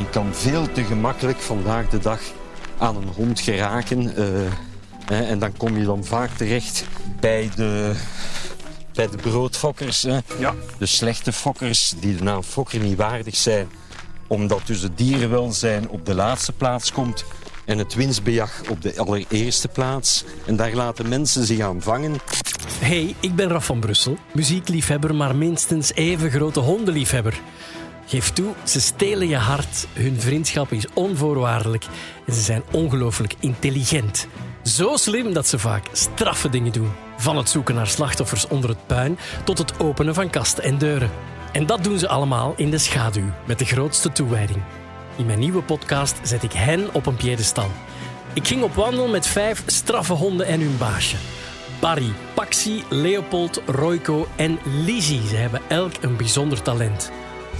Je kan veel te gemakkelijk vandaag de dag aan een hond geraken. eh, hè, en dan kom je dan vaak terecht bij de, bij de broodfokkers. Hè. Ja. De slechte fokkers die de naam fokker niet waardig zijn. Omdat dus het dierenwelzijn op de laatste plaats komt. En het winstbejag op de allereerste plaats. En daar laten mensen zich aan vangen. Hey, ik ben Raf van Brussel, muziekliefhebber, maar minstens even grote hondenliefhebber. Geef toe, ze stelen je hart, hun vriendschap is onvoorwaardelijk en ze zijn ongelooflijk intelligent. Zo slim dat ze vaak straffe dingen doen. Van het zoeken naar slachtoffers onder het puin tot het openen van kasten en deuren. En dat doen ze allemaal in de schaduw, met de grootste toewijding. In mijn nieuwe podcast zet ik hen op een piedestal. Ik ging op wandel met vijf straffe honden en hun baasje. Barry, Paxi, Leopold, Royco en Lizzie. Ze hebben elk een bijzonder talent.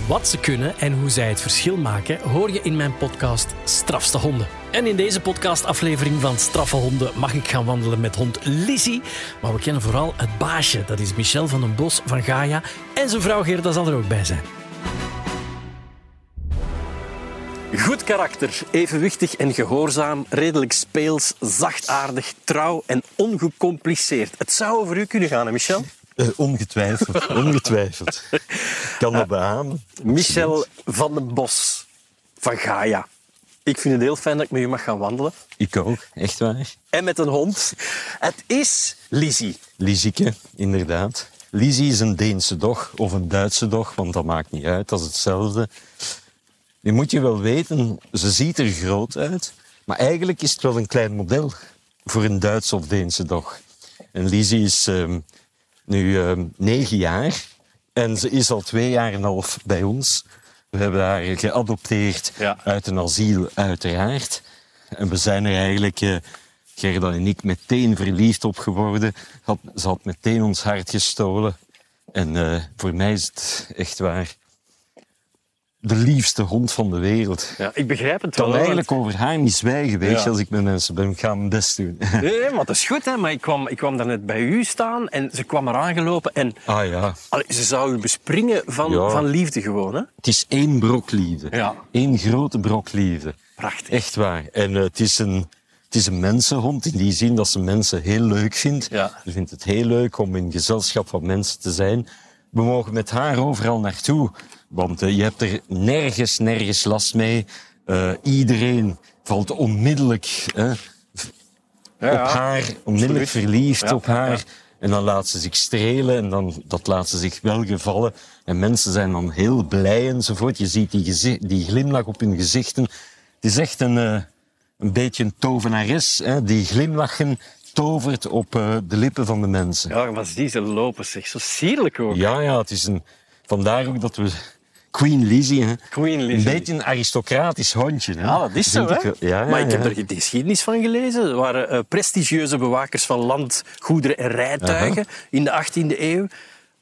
Wat ze kunnen en hoe zij het verschil maken, hoor je in mijn podcast Strafste Honden. En in deze podcastaflevering van Straffe Honden mag ik gaan wandelen met hond Lizzie. Maar we kennen vooral het baasje, dat is Michel van den Bos van Gaia. En zijn vrouw Gerda zal er ook bij zijn. Goed karakter, evenwichtig en gehoorzaam, redelijk speels, zachtaardig, trouw en ongecompliceerd. Het zou over u kunnen gaan, hè, Michel? Eh, ongetwijfeld, ongetwijfeld. Ik kan dat beamen. Michel van den Bos van Gaia. Ik vind het heel fijn dat ik met u mag gaan wandelen. Ik ook, echt waar. En met een hond. Het is Lizzie. Lizieke, inderdaad. Lizzie is een Deense dog of een Duitse dog, want dat maakt niet uit, dat is hetzelfde. Nu moet je wel weten, ze ziet er groot uit, maar eigenlijk is het wel een klein model voor een Duitse of Deense dog. En Lizzie is ehm, nu ehm, negen jaar en ze is al twee jaar en een half bij ons. We hebben haar geadopteerd Ja. uit een asiel, uiteraard. En we zijn er eigenlijk, eh, Gerda en ik, meteen verliefd op geworden. Had, ze had meteen ons hart gestolen. En eh, voor mij is het echt waar de liefste hond van de wereld. Ja, ik begrijp het Ik kan wel. eigenlijk over haar niet zwijgen, weet Ja. je, als ik met mensen ben. Ik ga mijn best doen. Nee, maar dat is goed, hè. Maar ik kwam, ik kwam daarnet bij u staan en ze kwam eraan gelopen en ah ja, allee, ze zou u bespringen van, Ja. van liefde gewoon, hè. het is één brok liefde. Ja. Eén grote brok liefde. Prachtig. Echt waar. En eh, het, is een, het is een mensenhond in die zin dat ze mensen heel leuk vindt. Ja. Ze vindt het heel leuk om in gezelschap van mensen te zijn. We mogen met haar overal naartoe, want eh, je hebt er nergens, nergens last mee. Eh, iedereen valt onmiddellijk hè, Ja, op ja. haar, onmiddellijk Absoluut. verliefd Ja, op haar. ja. En dan laat ze zich strelen en dan, dat laat ze zich wel gevallen. En mensen zijn dan heel blij enzovoort. Je ziet die, die glimlach op hun gezichten. Het is echt een, eh, een beetje een tovenares. Hè? Die glimlachen tovert op de lippen van de mensen. Ja, maar zie ze lopen, zeg. Zo sierlijk ook. Ja, ja, het is een... Vandaar ook dat we... Queen Lizzie, hè? Queen Een beetje een aristocratisch hondje. Hè? Ja, dat is zo, hè? Ja, ja, maar ik heb er de geschiedenis van gelezen. Er waren eh, prestigieuze bewakers van land, goederen en rijtuigen in de 18e eeuw.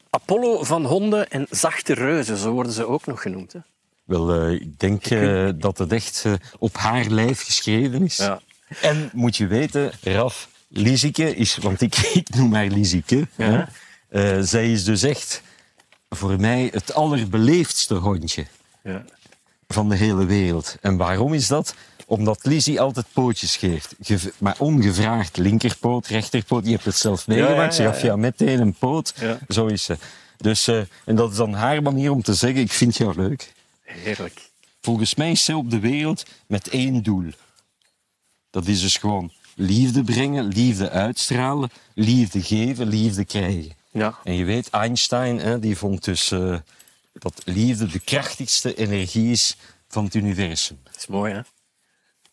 Apollo van honden en zachte reuzen, zo worden ze ook nog genoemd. Hè? Wel, eh, ik denk eh, dat het echt eh, op haar lijf geschreven is. Ja. En moet je weten, Raf, Lizieke is, want ik, ik noem haar. Eh, zij is dus echt voor mij het allerbeleefdste hondje Ja. van de hele wereld. En waarom is dat? Omdat Lizzie altijd pootjes geeft. Ge- maar ongevraagd linkerpoot, rechterpoot. Je hebt het zelf meegemaakt. Ze gaf jou meteen een poot. Zo is ze. Dus, eh, en dat is dan haar manier om te zeggen, ik vind jou leuk. Heerlijk. Volgens mij is zij op de wereld met één doel. Dat is dus gewoon liefde brengen, liefde uitstralen, liefde geven, liefde krijgen. Ja. En je weet, Einstein hè, die vond dus eh, dat liefde de krachtigste energie is van het universum. Dat is mooi, hè?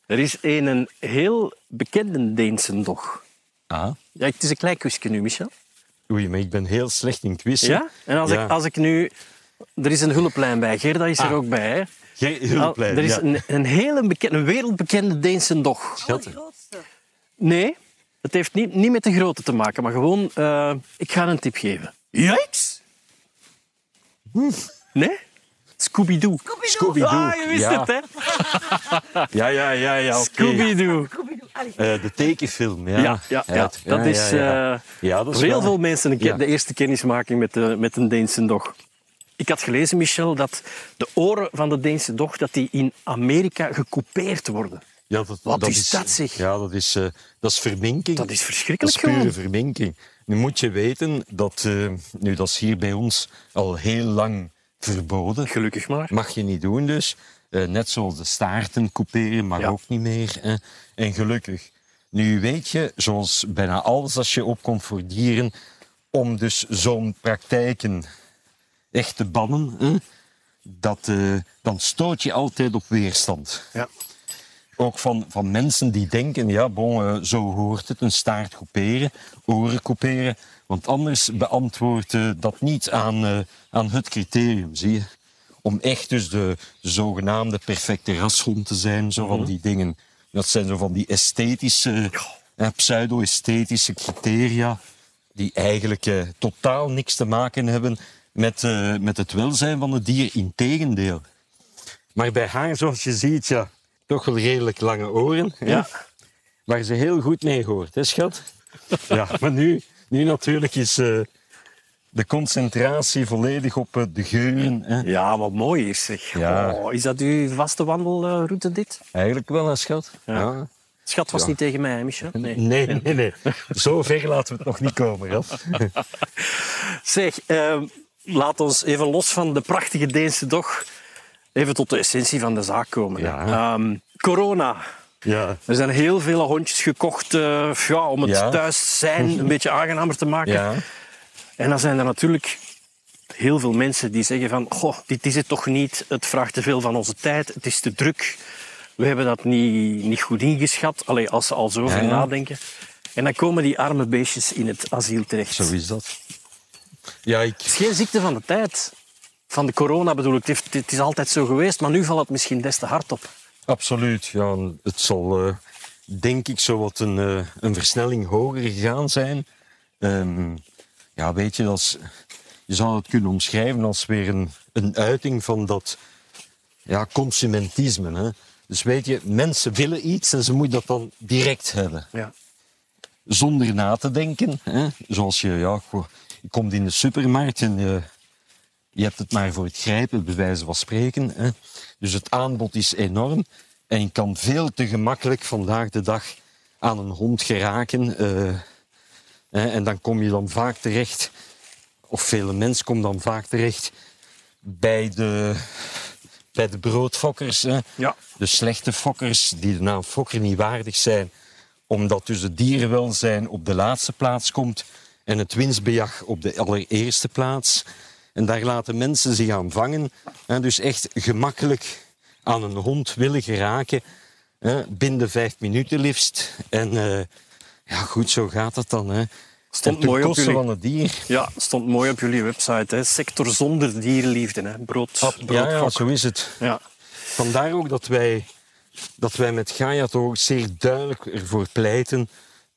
Er is een, een heel bekende Deense dog. Ah. Ja, het is een klein kusje nu, Michel. Oei, maar ik ben heel slecht in quizzen. Ja? En als, Ja. Ik, als ik nu... Er is een hulplijn bij. Gerda is er Ah. ook bij, hè? Geen hulplijn, Nou, er is ja. een, een hele bekende, een wereldbekende Deense dog. Schat, Nee, het heeft niet, niet met de grootte te maken, maar gewoon... eh, ik ga een tip geven. Yikes! Nee? Scooby-Doo. Scooby-Doo. Ah, je wist ja. het, hè? Ja, ja, ja, ja. Scooby-Doo. Eh, de tekenfilm, ja. Ja, ja, dat is, eh, Ja, dat is voor heel wel- veel mensen een keer Ja. de eerste kennismaking met, de, met een Deense dog. Ik had gelezen, Michel, dat de oren van de Deense dog dat die in Amerika gekoupeerd worden. Ja, dat, Wat is dat, zeg? Ja, dat is, eh, dat is verminking. Dat is Dat verschrikkelijk is pure gewoon. verminking. Nu moet je weten dat, eh, nu dat is hier bij ons al heel lang verboden. Gelukkig maar. Mag je niet doen dus. Eh, net zoals de staarten couperen mag Ja. ook niet meer. Hè. En gelukkig. Nu weet je, zoals bijna alles als je opkomt voor dieren, om dus zo'n praktijken echt te bannen, hè, dat, dan stoot je altijd op weerstand. Ja. Ook van, van mensen die denken, ja, bon, eh, zo hoort het, een staart couperen, oren couperen. Want anders beantwoordt eh, dat niet aan, eh, aan het criterium, zie je. Om echt dus de zogenaamde perfecte rashond te zijn, zo van die dingen. Dat zijn zo van die esthetische, pseudo-esthetische criteria, die eigenlijk totaal niks te maken hebben met, met het welzijn van het dier. Integendeel. Maar bij haar, zoals je ziet, ja, toch wel redelijk lange oren. hè, Ja. Waar ze heel goed mee hoort, hè schat? Ja, maar nu, nu natuurlijk is eh, de concentratie volledig op eh, de geuren. Hè. Ja, wat mooi is zeg. Ja. Oh, is dat uw vaste wandelroute dit? Eigenlijk wel, hè, schat? Ja. Schat was Ja. niet tegen mij, hè, Michel? Nee. Nee, nee, nee. Zo ver laten we het nog niet komen, Ralf. Zeg, ehm, laat ons even los van de prachtige Deense dog even tot de essentie van de zaak komen. Ja. Ehm, corona. Ja, Er zijn heel veel hondjes gekocht eh, ja, om het Ja. thuis zijn een beetje aangenamer te maken. ja. En dan zijn er natuurlijk heel veel mensen die zeggen van Goh, dit is het toch niet, het vraagt te veel van onze tijd, het is te druk. We hebben dat niet, niet goed ingeschat, Allee, als ze al zo over nadenken. En dan komen die arme beestjes in het asiel terecht. Zo is dat. Ja, ik... Het is geen ziekte van de tijd. Van de corona bedoel ik. Het, is altijd zo geweest, maar nu valt het misschien des te hard op. Absoluut. Ja, het zal, eh, denk ik, zo wat een, eh, een versnelling hoger gegaan zijn. Ehm, ja, weet je, dat is, je zou het kunnen omschrijven als weer een, een uiting van dat ja, consumentisme. Hè? Dus weet je, mensen willen iets en ze moeten dat dan direct hebben. Ja. Zonder na te denken. Hè? Zoals je, ja, je komt in de supermarkt en je, je hebt het maar voor het grijpen, bij wijze van spreken. Hè? Dus het aanbod is enorm. En je kan veel te gemakkelijk vandaag de dag aan een hond geraken. eh, hè, en dan kom je dan vaak terecht, of vele mensen komen dan vaak terecht, bij de, bij de broodfokkers. Hè? Ja. De slechte fokkers die de naam fokker niet waardig zijn, omdat dus het dierenwelzijn op de laatste plaats komt en het winstbejag op de allereerste plaats. En daar laten mensen zich aan vangen. Dus echt gemakkelijk aan een hond willen geraken. Hè, binnen vijf minuten liefst. En eh, ja, goed, zo gaat het dan. Hè. Stond mooi op jullie- van het dier. Ja, stond mooi op jullie website. Hè. Sector zonder dierenliefde. Hè. Brood, Ja, ja, zo is het. Ja. Vandaar ook dat wij, dat wij met Gaia toch ook zeer duidelijk ervoor pleiten.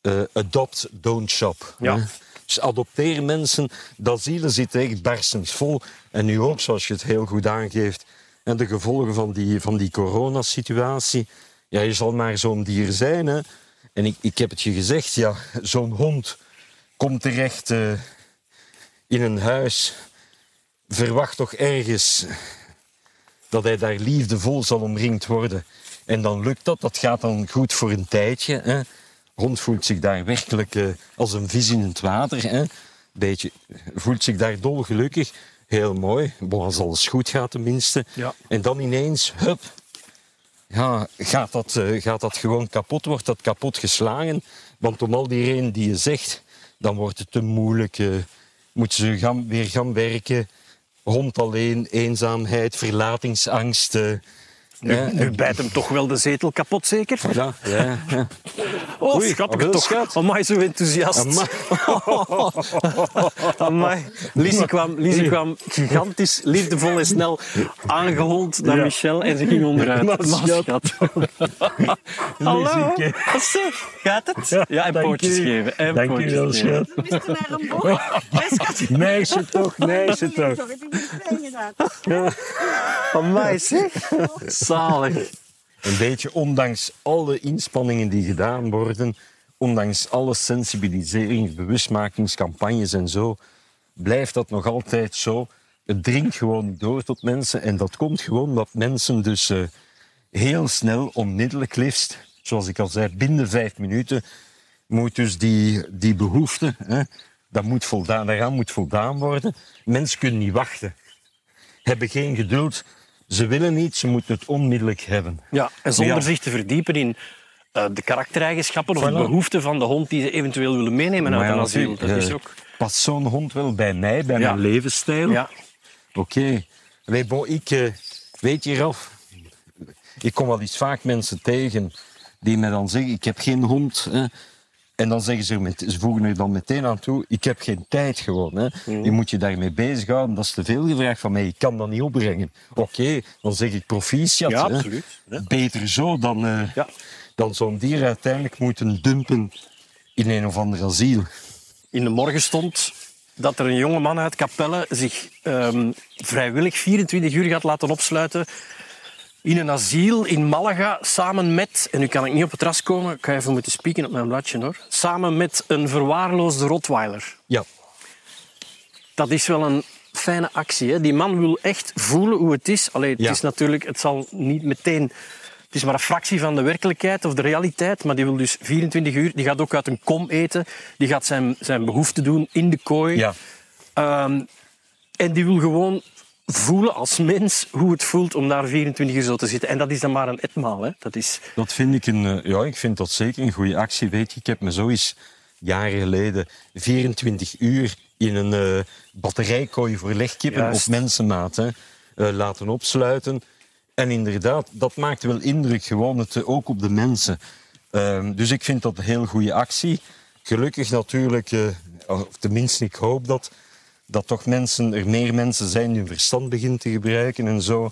eh, adopt, don't shop. Ja. hè. Dus adopteer mensen. De asielen zitten echt barstensvol. En nu ook, zoals je het heel goed aangeeft. En de gevolgen van die, van die coronasituatie. Ja, je zal maar zo'n dier zijn. Hè. En ik, ik heb het je gezegd, ja, zo'n hond komt terecht eh, in een huis. Verwacht toch ergens dat hij daar liefdevol zal omringd worden. En dan lukt dat, dat gaat dan goed voor een tijdje. Hè. Hond voelt zich daar werkelijk eh, als een vis in het water. Hè. Beetje, voelt zich daar dolgelukkig. Heel mooi, bon, als alles goed gaat tenminste. Ja. En dan ineens, hup, ja, gaat, dat, eh, gaat dat gewoon kapot, wordt dat kapot geslagen. Want om al die redenen die je zegt, dan wordt het te moeilijk. eh, moeten ze gaan, weer gaan werken. Hond alleen, eenzaamheid, verlatingsangst. Nu, ja, nu bijt hem toch wel de zetel kapot, zeker? ja, ja, ja. Oh, Oei, schattig toch. schat. Amai, zo enthousiast. Amai. Amai. Lizzie kwam, Lizzie kwam gigantisch, liefdevol en snel aangehold naar Ja. Michel en ze ging onderuit. Maar Maar schat. schat. Hallo? Gaat het? Ja, en dank pootjes geven. En Dank pootjes wel, schat. Wist je naar een je- Meisje toch, meisje toch. Sorry, ik heb het klein gedaan. Amai, zeg. Zalig. Een beetje ondanks alle inspanningen die gedaan worden, ondanks alle sensibiliserings, bewustmakingscampagnes en zo, blijft dat nog altijd zo het dringt gewoon niet door tot mensen. En dat komt gewoon omdat mensen dus eh, heel snel, onmiddellijk liefst, zoals ik al zei, binnen vijf minuten, moet dus die, die behoefte, hè, dat moet voldaan, daaraan moet voldaan worden. Mensen kunnen niet wachten, hebben geen geduld. Ze willen niet, ze moeten het onmiddellijk hebben. Ja, en zonder Ja. zich te verdiepen in eh, de karaktereigenschappen of Voilà. de behoeften van de hond die ze eventueel willen meenemen uit Maar een ja, asiel. Dat is eh, ook... Past zo'n hond wel bij mij, bij mijn levensstijl? Ja, Oké. Bon, ik eh, weet je, Ralf, ik kom wel eens vaak mensen tegen die mij dan zeggen, ik heb geen hond. Hè. En dan zeggen ze, er met, ze voegen er dan meteen aan toe, ik heb geen tijd gewoon. Hè. Mhm. Je moet je daarmee bezighouden, dat is te veel gevraagd van mij, ik kan dat niet opbrengen. Oké, dan zeg ik proficiat. Ja, hè. absoluut. Ja. Beter zo dan, eh, Ja. dan zo'n dier uiteindelijk moeten dumpen in een of ander asiel. in de morgen stond dat er een jonge man uit Capelle zich ehm, vrijwillig 24 uur gaat laten opsluiten in een asiel in Malaga samen met, en nu kan ik niet op het ras komen, ik ga even moeten spieken op mijn bladje hoor, samen met een verwaarloosde Rottweiler. Ja, Dat is wel een fijne actie. Hè? Die man wil echt voelen hoe het is. Allee, het Ja. is natuurlijk, het zal niet meteen. Het is maar een fractie van de werkelijkheid of de realiteit. Maar die wil dus 24 uur. Die gaat ook uit een kom eten. Die gaat zijn, zijn behoefte doen in de kooi. ja. Ehm, en die wil gewoon voelen als mens hoe het voelt om daar 24 uur zo te zitten. En dat is dan maar een etmaal. Hè? Dat is, Dat vind ik een, eh, ja, ik vind dat zeker een goede actie. Weet je, ik heb me zo eens jaren geleden 24 uur in een eh, batterijkooi voor legkippen Juist. op mensenmaat hè, eh, laten opsluiten. En inderdaad, dat maakt wel indruk, gewoon het, ook op de mensen. Ehm, dus ik vind dat een heel goede actie. Gelukkig natuurlijk, of tenminste ik hoop dat, dat toch mensen, er meer mensen zijn die hun verstand beginnen te gebruiken en zo.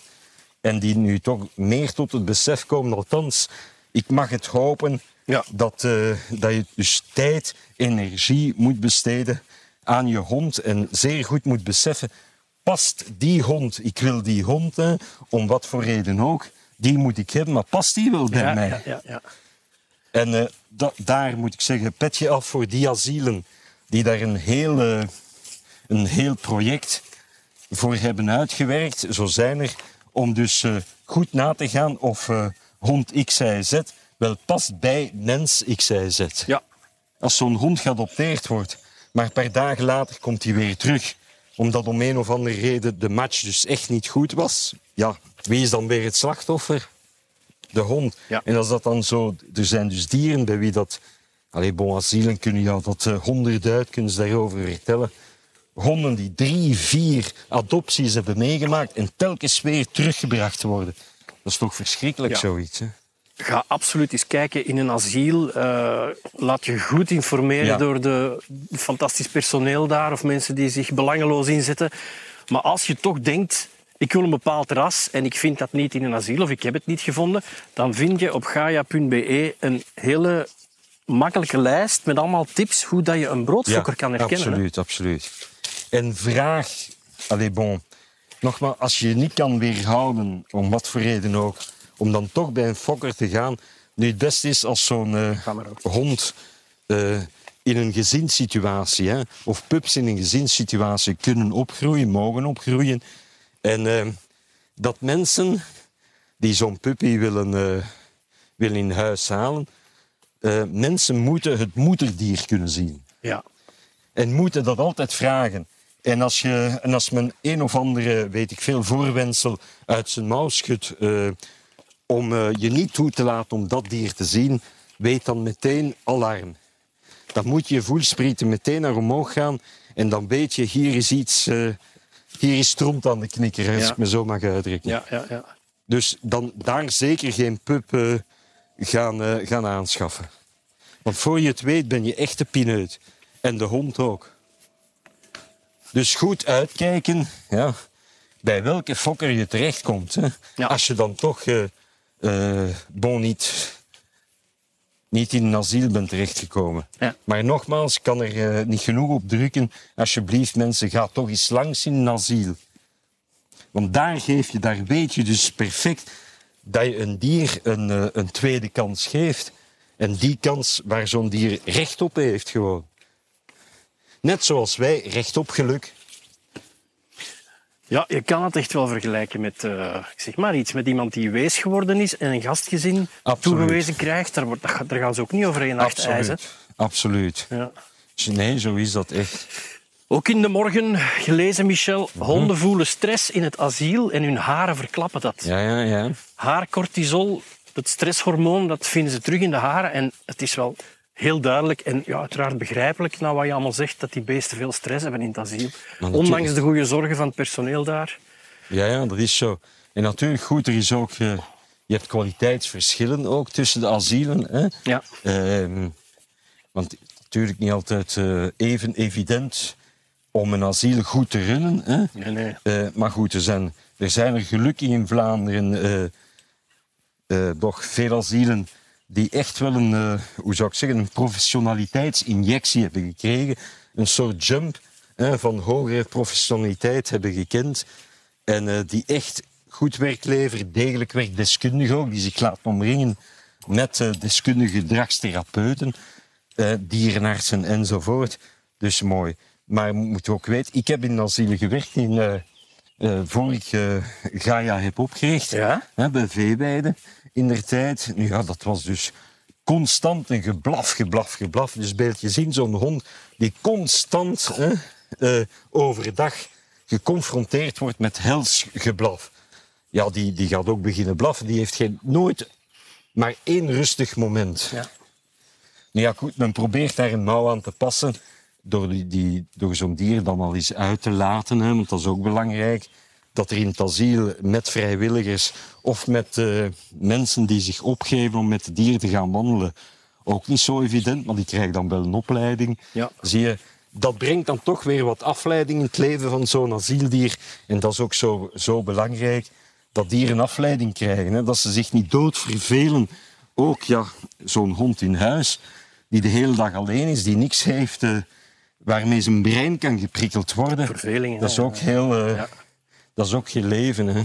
En die nu toch meer tot het besef komen. Althans, ik mag het hopen Ja. dat, eh, dat je dus tijd, energie moet besteden aan je hond. En zeer goed moet beseffen, past die hond, ik wil die hond, hè, om wat voor reden ook, die moet ik hebben, maar past die wel bij ja, mij? ja. En eh, da- daar moet ik zeggen, petje af voor die asielen die daar een heel, eh, een heel project voor hebben uitgewerkt. Zo zijn er om dus eh, goed na te gaan of eh, hond X, Y, Z wel past bij mens X, Y, Z. ja. Als zo'n hond geadopteerd wordt, maar een paar dagen later komt hij weer terug, omdat om een of andere reden de match dus echt niet goed was. Ja, wie is dan weer het slachtoffer? De hond. Ja. En als dat dan zo... Er zijn dus dieren bij wie dat... Allee, bon, asielen kunnen jou dat uh, honderd kunnen ze daarover vertellen. Honden die drie, vier adopties hebben meegemaakt en telkens weer teruggebracht worden. Dat is toch verschrikkelijk, Ja. zoiets. Hè? Ga absoluut eens kijken in een asiel. Eh, laat je goed informeren Ja. door de fantastisch personeel daar of mensen die zich belangeloos inzetten. Maar als je toch denkt, ik wil een bepaald ras en ik vind dat niet in een asiel of ik heb het niet gevonden, dan vind je op gaia.be een hele makkelijke lijst met allemaal tips hoe dat je een broodfokker kan herkennen. hè. Absoluut, absoluut. En vraag, allez bon, nogmaals, als je je niet kan weerhouden, om wat voor reden ook, om dan toch bij een fokker te gaan. Nu, het beste is als zo'n eh, hond eh, in een gezinssituatie, hè, of pups in een gezinssituatie kunnen opgroeien, mogen opgroeien. En eh, dat mensen die zo'n puppy willen, willen in huis halen, mensen moeten het moederdier kunnen zien. Ja. En moeten dat altijd vragen. En als, je, en als men een of andere, weet ik veel, voorwensel uit zijn mouw schudt eh, om eh, je niet toe te laten om dat dier te zien, weet dan meteen alarm. Dan moet je voelsprieten meteen naar omhoog gaan en dan weet je, hier is iets, eh, hier is stront aan de knikker, als Ja. ik me zo mag uitdrukken. Ja, ja, ja. Dus dan daar zeker geen pup gaan, gaan aanschaffen. Want voor je het weet ben je echt de pineut. En de hond ook. Dus goed uitkijken ja, bij welke fokker je terechtkomt. Hè. Ja. Als je dan toch eh, eh, bon niet, niet in een asiel bent terechtgekomen. Ja. Maar nogmaals, ik kan er eh, niet genoeg op drukken. Alsjeblieft mensen, ga toch eens langs in een asiel. Want daar geef je, daar weet je dus perfect dat je een dier een, een tweede kans geeft. En die kans waar zo'n dier recht op heeft gewoon. Net zoals wij recht op geluk. Ja, je kan het echt wel vergelijken met, eh, ik zeg maar iets, met iemand die wees geworden is en een gastgezin Absoluut. toegewezen krijgt. Daar, wordt, dat daar gaan ze ook niet over één nacht ijzen. Absoluut. Ja. Nee, zo is dat echt. Ook in de morgen gelezen, Michel. Mhm. Honden voelen stress in het asiel en hun haren verklappen dat. Ja, ja, ja. Haarcortisol, het stresshormoon, dat vinden ze terug in de haren. En het is wel heel duidelijk en ja, uiteraard begrijpelijk, na wat je allemaal zegt, dat die beesten veel stress hebben in het asiel. Ondanks de goede zorgen van het personeel daar. Ja, ja, dat is zo. En natuurlijk, goed, er is ook... eh, je hebt kwaliteitsverschillen ook tussen de asielen. Hè? Ja. Ehm, want het is natuurlijk niet altijd eh, even evident om een asiel goed te runnen. Hè? Nee, nee. Eh, maar goed, er zijn, er zijn er gelukkig in Vlaanderen toch veel asielen die echt wel een, eh, hoe zou ik zeggen, een professionaliteitsinjectie hebben gekregen. Een soort jump van hogere professionaliteit hebben gekend. En eh, die echt goed werk leveren, degelijk werk, deskundig ook, die zich laten omringen met eh, deskundige gedragstherapeuten, dierenartsen enzovoort. Dus mooi. Maar moet ook weten, ik heb in asielen gewerkt in, eh eh, voor ik Gaia heb opgericht, Ja? hè, bij Veeweide in der tijd. Nu ja, dat was dus constant een geblaf, geblaf, geblaf. Dus beeld je zien, zo'n hond die constant hè, eh, overdag geconfronteerd wordt met hels geblaf. Ja, die, die gaat ook beginnen blaffen. Die heeft geen, nooit maar één rustig moment. Ja. Nou ja, goed, men probeert daar een mouw aan te passen door, die, die, door zo'n dier dan al eens uit te laten. Hè, want dat is ook belangrijk. Dat er in het asiel met vrijwilligers of met eh, mensen die zich opgeven om met het dier te gaan wandelen, ook niet zo evident, maar die krijgen dan wel een opleiding. Ja. Zie je, dat brengt dan toch weer wat afleiding in het leven van zo'n asieldier. En dat is ook zo, zo belangrijk, dat dieren afleiding krijgen. Hè? Dat ze zich niet dood vervelen. Ook ja, zo'n hond in huis, die de hele dag alleen is, die niks heeft, eh, waarmee zijn brein kan geprikkeld worden. Verveling, Dat is ook heel... eh, Ja. Dat is ook geen leven. Hè?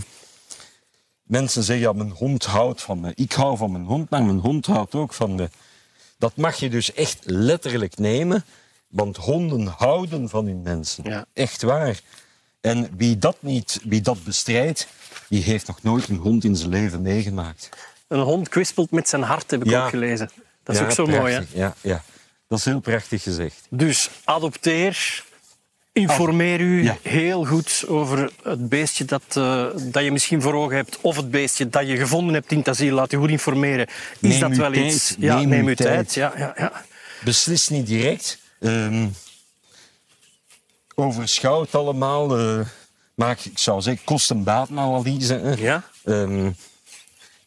Mensen zeggen, ja, mijn hond houdt van me. Ik hou van mijn hond, maar mijn hond houdt ook van me. Dat mag je dus echt letterlijk nemen, want honden houden van hun mensen. Ja. Echt waar. En wie dat niet, wie dat bestrijdt, die heeft nog nooit een hond in zijn leven meegemaakt. Een hond kwispelt met zijn hart, heb ik Ja. ook gelezen. Dat is Ja, ook zo mooi, hè? Ja, ja, dat is heel prachtig gezegd. Dus adopteer, informeer u Ja. heel goed over het beestje dat, eh, dat je misschien voor ogen hebt, of het beestje dat je gevonden hebt in het asiel. Laat u goed informeren. Is Neem dat wel tijd, iets? Ja, neem neem uw tijd. tijd. Ja, ja, ja. Beslis niet direct. Ehm overschouw het allemaal. eh, maak, ik zou zeggen, kosten-batenanalyse. hè. Ja? Ehm,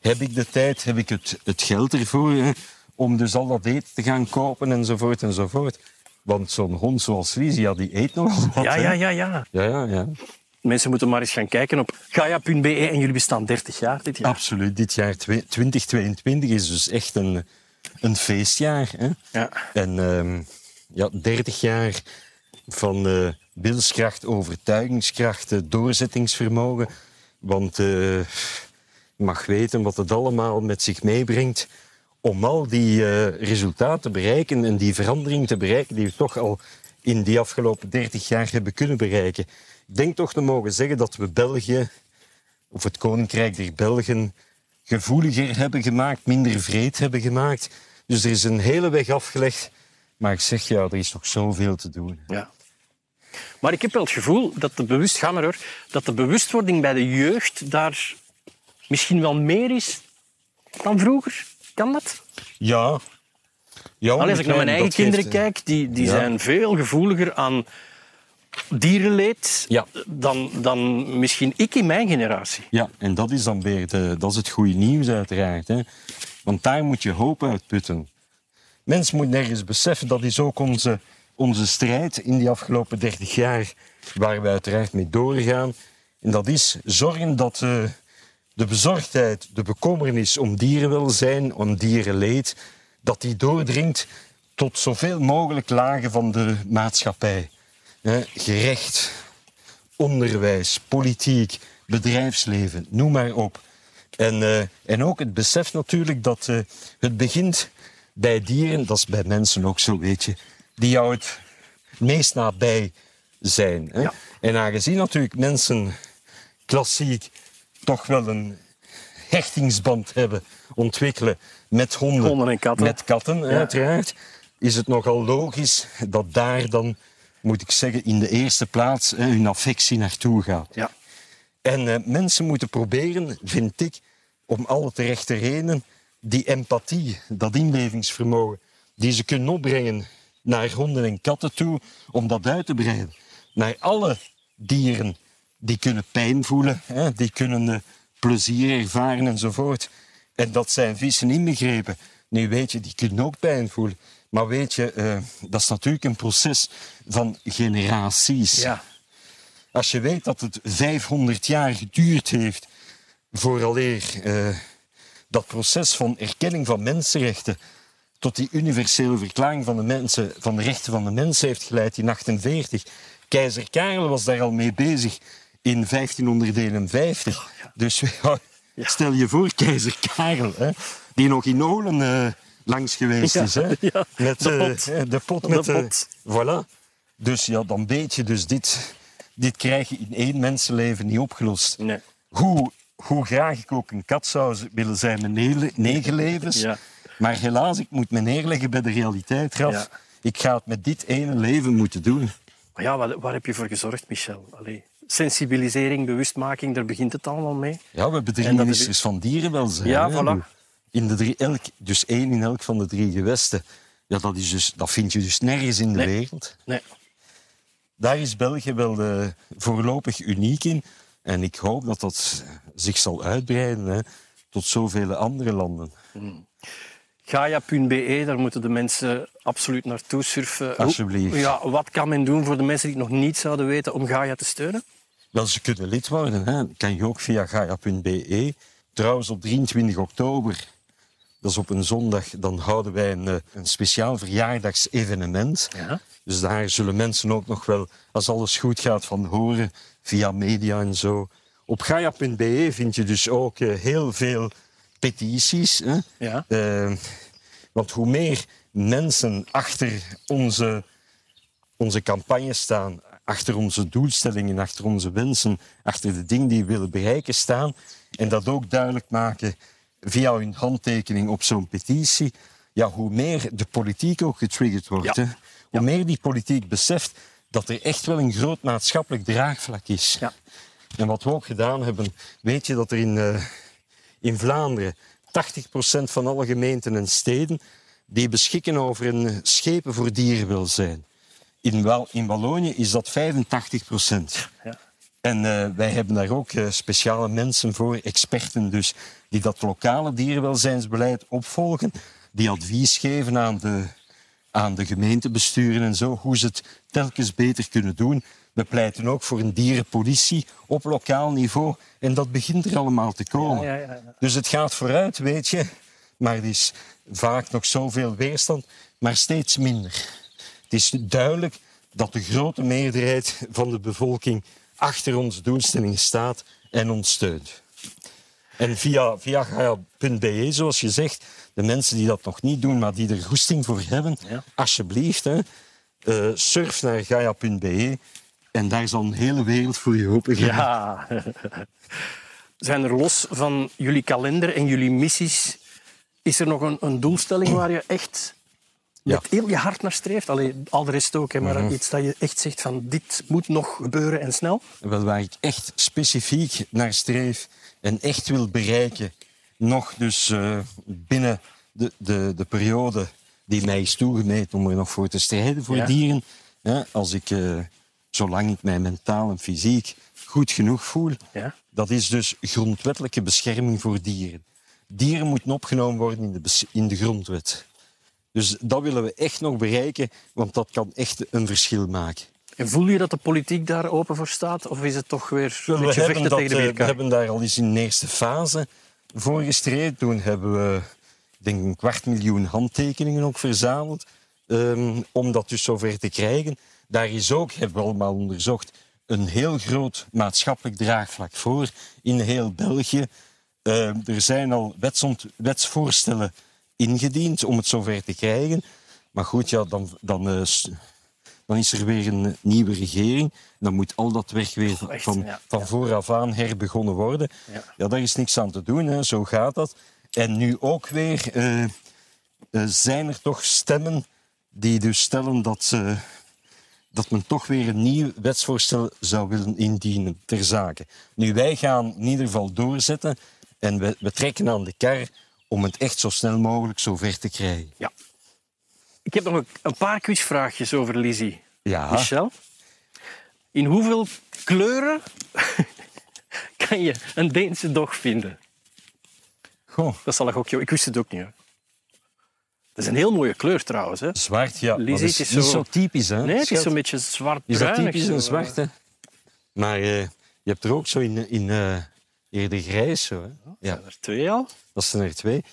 heb ik de tijd, heb ik het, het geld ervoor om dus al dat eten te gaan kopen enzovoort enzovoort. Want zo'n hond zoals ja, die eet nogal wat. Ja, hè. ja, ja, ja. ja, ja, ja. Mensen moeten maar eens gaan kijken op gaia.be en jullie bestaan 30 jaar dit jaar. Absoluut. Dit jaar twe- 2022 is dus echt een, een feestjaar. Hè? Ja. En ehm, ja, 30 jaar van eh wilskracht, overtuigingskracht, eh, doorzettingsvermogen. Want eh, je mag weten wat het allemaal met zich meebrengt om al die eh, resultaten te bereiken en die verandering te bereiken die we toch al in die afgelopen 30 jaar hebben kunnen bereiken. Ik denk toch te mogen zeggen dat we België, of het Koninkrijk der Belgen, gevoeliger hebben gemaakt, minder vreed hebben gemaakt. Dus er is een hele weg afgelegd. Maar ik zeg ja, er is nog zoveel te doen. Ja. Maar ik heb wel het gevoel dat de bewust, hoor, dat de bewustwording bij de jeugd daar misschien wel meer is dan vroeger. Kan dat? Ja. ja Allee, als ik naar mijn eigen kinderen eh, kijk, die, die Ja. zijn veel gevoeliger aan dierenleed Ja. dan, dan misschien ik in mijn generatie. Ja, en dat is dan weer de, dat is het goede nieuws uiteraard. Hè. Want daar moet je hoop uitputten. Mens moet nergens beseffen, dat is ook onze, onze strijd in die afgelopen 30 jaar, waar we uiteraard mee doorgaan. En dat is zorgen dat eh, de bezorgdheid, de bekommernis om dierenwelzijn, om dierenleed, dat die doordringt tot zoveel mogelijk lagen van de maatschappij. Gerecht, onderwijs, politiek, bedrijfsleven, noem maar op. En, eh, en ook het besef natuurlijk dat eh, het begint bij dieren, dat is bij mensen ook zo, weet je, die jou het meest nabij zijn. Hè? Ja. En aangezien natuurlijk mensen klassiek toch wel een hechtingsband hebben ontwikkelen met honden, Honden en katten. met katten uiteraard, is het nogal logisch dat daar dan, moet ik zeggen, in de eerste plaats hè, hun affectie naartoe gaat. Ja. En eh, mensen moeten proberen, vind ik, om alle terechte redenen, die empathie, dat inlevingsvermogen, die ze kunnen opbrengen naar honden en katten toe, om dat uit te breiden. Naar alle dieren die kunnen pijn voelen, hè, die kunnen eh, plezier ervaren enzovoort. En dat zijn vissen inbegrepen. Nu weet je, die kunnen ook pijn voelen. Maar weet je, eh, dat is natuurlijk een proces van generaties. Ja. Als je weet dat het 500 jaar geduurd heeft vooraleer eh, dat proces van erkenning van mensenrechten tot die universele verklaring van de, mensen, van de rechten van de mens heeft geleid in 48. Keizer Karel was daar al mee bezig in 1551. Dus ja, stel je voor, keizer Karel, hè, die nog in Olen eh, langs geweest Ja, is. Hè, ja, met de eh, pot. de pot. De Met, eh, pot. voilà. Dus ja, dan weet je dus dit, dit krijg je in één mensenleven niet opgelost. Nee. Hoe, hoe graag ik ook een kat zou willen zijn met negen, negen levens. Ja. Maar helaas, ik moet me neerleggen bij de realiteit, Raf. Ik ga het met dit ene leven moeten doen. Maar ja, waar, waar heb je voor gezorgd, Michel? Allee, sensibilisering, bewustmaking, daar begint het allemaal mee. Ja, we hebben drie En ministers van dierenwelzijn. Ja, hè. voilà. In de drie, elk, dus één in elk van de drie gewesten. Ja, dat, is dus, dat vind je dus nergens in de Nee. wereld. Nee. Daar is België wel eh, voorlopig uniek in. En ik hoop dat dat zich zal uitbreiden hè, tot zoveel andere landen. Gaia.be, daar moeten de mensen absoluut naartoe surfen. Hoe- Alsjeblieft. Ja, wat kan men doen voor de mensen die het nog niet zouden weten om Gaia te steunen? Wel, ze kunnen lid worden. Hè. Kan je ook via gaia.be. Trouwens, op 23 oktober, dat is op een zondag, dan houden wij een, eh, een speciaal verjaardagsevenement. Ja. Dus daar zullen mensen ook nog wel, als alles goed gaat, van horen via media en zo. Op gaia.be vind je dus ook eh, heel veel petities. Hè. Ja. Eh, want hoe meer mensen achter onze, onze campagne staan, achter onze doelstellingen, achter onze wensen, achter de dingen die we willen bereiken staan, en dat ook duidelijk maken via hun handtekening op zo'n petitie, ja, hoe meer de politiek ook getriggerd wordt. Ja. Hè? Hoe meer die politiek beseft dat er echt wel een groot maatschappelijk draagvlak is. Ja. En wat we ook gedaan hebben, weet je dat er in, eh, in Vlaanderen 80% van alle gemeenten en steden die beschikken over een schepen voor dierenwelzijn. In, Wal in Wallonië is dat 85%. Ja. En eh, wij hebben daar ook eh, speciale mensen voor, experten dus, die dat lokale dierenwelzijnsbeleid opvolgen, die advies geven aan de, aan de gemeentebesturen en zo, hoe ze het telkens beter kunnen doen. We pleiten ook voor een dierenpolitie op lokaal niveau. En dat begint er allemaal te komen. Ja, ja, ja. Dus het gaat vooruit, weet je. Maar er is vaak nog zoveel weerstand, maar steeds minder. Het is duidelijk dat de grote meerderheid van de bevolking achter onze doelstellingen staat en ons steunt. En via, via gaia.be, zoals je zegt, de mensen die dat nog niet doen, maar die er goesting voor hebben, Ja. alsjeblieft, hè, eh, surf naar gaia.be en daar zal een hele wereld voor je open gaan. Ja. Zijn er los van jullie kalender en jullie missies, is er nog een, een doelstelling waar je echt Ja. met heel je hart naar streeft? Allee, al de rest ook, hè, maar iets dat je echt zegt van dit moet nog gebeuren en snel? Wel, waar ik echt specifiek naar streef en echt wil bereiken, nog dus eh, binnen de, de, de periode die mij is toegemeten om er nog voor te strijden voor Ja. dieren. Hè, als ik, eh, zolang ik mij mentaal en fysiek goed genoeg voel, Ja. dat is dus grondwettelijke bescherming voor dieren. Dieren moeten opgenomen worden in de, in de grondwet. Dus dat willen we echt nog bereiken, want dat kan echt een verschil maken. En voel je dat de politiek daar open voor staat? Of is het toch weer een we, beetje vechten dat, tegen de eh, we hebben daar al eens in de eerste fase voor gestreden. Toen hebben we ik denk een kwart miljoen handtekeningen ook verzameld. ehm, om dat dus zover te krijgen. Daar is ook, hebben we allemaal onderzocht, een heel groot maatschappelijk draagvlak voor in heel België. Ehm, er zijn al wetsvoorstellen ingediend om het zover te krijgen. Maar goed, ja, dan, dan, eh, Dan is er weer een nieuwe regering. Dan moet al dat werk weer echt, van, ja, van vooraf aan herbegonnen worden. Ja. Ja, daar is niks aan te doen, hè. zo gaat dat. En nu ook weer eh, eh, zijn er toch stemmen die dus stellen dat, ze, dat men toch weer een nieuw wetsvoorstel zou willen indienen ter zake. Nu, wij gaan in ieder geval doorzetten en we, we trekken aan de kar om het echt zo snel mogelijk zover te krijgen. Ja. Ik heb nog een, paar quizvraagjes over Lizzie. Ja, Michel, in hoeveel kleuren kan je een Deense dog vinden? goh, Dat zal ik ook... Ik wist het ook niet. Dat is een heel mooie kleur trouwens. Hè? zwart, ja. Lizzie, dat is, het is niet zo- typisch, hè? Nee, het is zo'n beetje zwart Is dat typisch een zwarte? Maar eh, je hebt er ook zo in, in eh, eerder grijs. Zo, hè? Ja, Zijn er twee al? dat zijn er twee.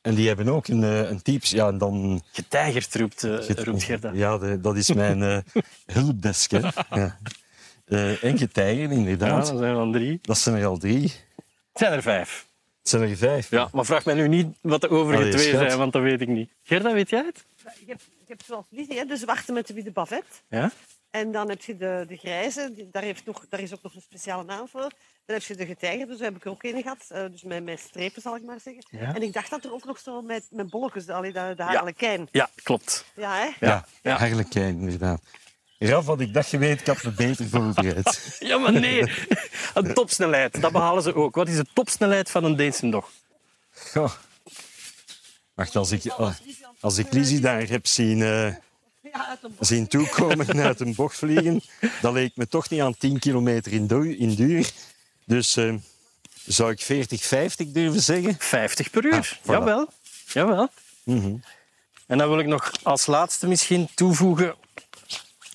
En die hebben ook een, eh, een typisch... Ja, en dan... Getijgerd roept, eh, roept Gerda. Ja, de- dat is mijn eh hulpdesk. Hè. Ja. Eh, en getijger, Ja, inderdaad. dat zijn er dan drie. Dat zijn er al drie. Het zijn er vijf. Het zijn er vijf. Ja, maar vraag mij nu niet wat de overige Allee, twee schat. zijn, want dat weet ik niet. Gerda, weet jij het? Ik heb, ik heb zoals Lizzie, hè, de zwarte met de witte bavet. Ja? En dan heb je de, de grijze, daar, heeft nog, daar is ook nog een speciale naam voor. Dan heb je de getijger, dus daar heb ik er ook een gehad. eh, dus met, met strepen, zal ik maar zeggen. Ja. En ik dacht dat er ook nog zo met, met bolletjes, allee, de, de harlekijn. Ja, klopt. Ja, hè? Ja, Ja. harlekijn, inderdaad. Raf, had ik dat geweten, ik had me beter voorbereid. Ja, maar nee. Een topsnelheid, dat behalen ze ook. Wat is de topsnelheid van een Deense dog? Goh. Wacht, als ik, oh, als ik Lizzie daar heb zien, eh, Ja, zien toekomen uit een bocht vliegen, dat leek me toch niet aan 10 kilometer in, du- in duur. Dus eh, zou ik 40, 50 durven zeggen? 50 per uur. Ah, voilà. Jawel. Jawel. Mhm. En dan wil ik nog als laatste misschien toevoegen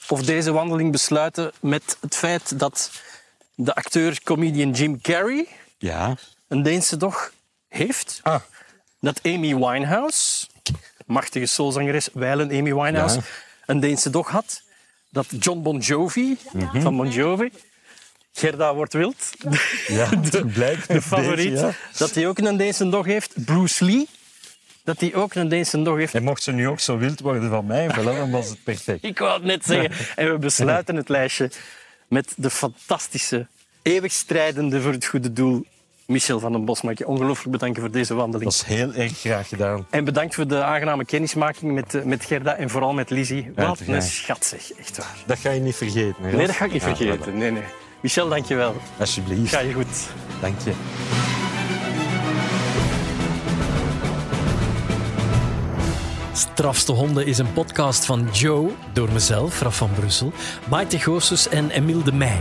of deze wandeling besluiten met het feit dat de acteur-comedian Jim Carrey Ja. een Deense dog heeft. Ah, Dat Amy Winehouse, machtige soulzangeres, wijlen Amy Winehouse, Ja. een Deense dog had. Dat John Bon Jovi, van Bon Jovi, Gerda wordt wild, ja, de, blijkt de favoriet, ja. dat hij ook een Deense dog heeft. Bruce Lee, dat hij ook een Deense dog heeft. En mocht ze nu ook zo wild worden van mij, dan was het perfect. Ik wou het net zeggen. En we besluiten het lijstje met de fantastische, eeuwig strijdende voor het goede doel, Michel van den Bos. Mag ik je ongelooflijk bedanken voor deze wandeling. Dat is heel erg graag gedaan. En bedankt voor de aangename kennismaking met, eh, met Gerda en vooral met Lizzie. Wat een schat zeg, echt waar. Dat ga je niet vergeten. Hè? Nee, dat ga ik niet Ja, vergeten. Nee, nee. Michel, dank je wel. Alsjeblieft. Ga je goed. Dank je. Strafste Honden is een podcast van Joe, door mezelf, Raf van Brussel, Maite Goossens en Emile de Meij.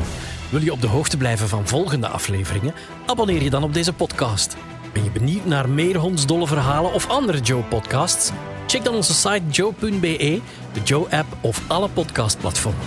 Wil je op de hoogte blijven van volgende afleveringen? Abonneer je dan op deze podcast. Ben je benieuwd naar meer hondsdolle verhalen of andere Joe-podcasts? Check dan onze site joe.be, de Joe-app of alle podcastplatformen.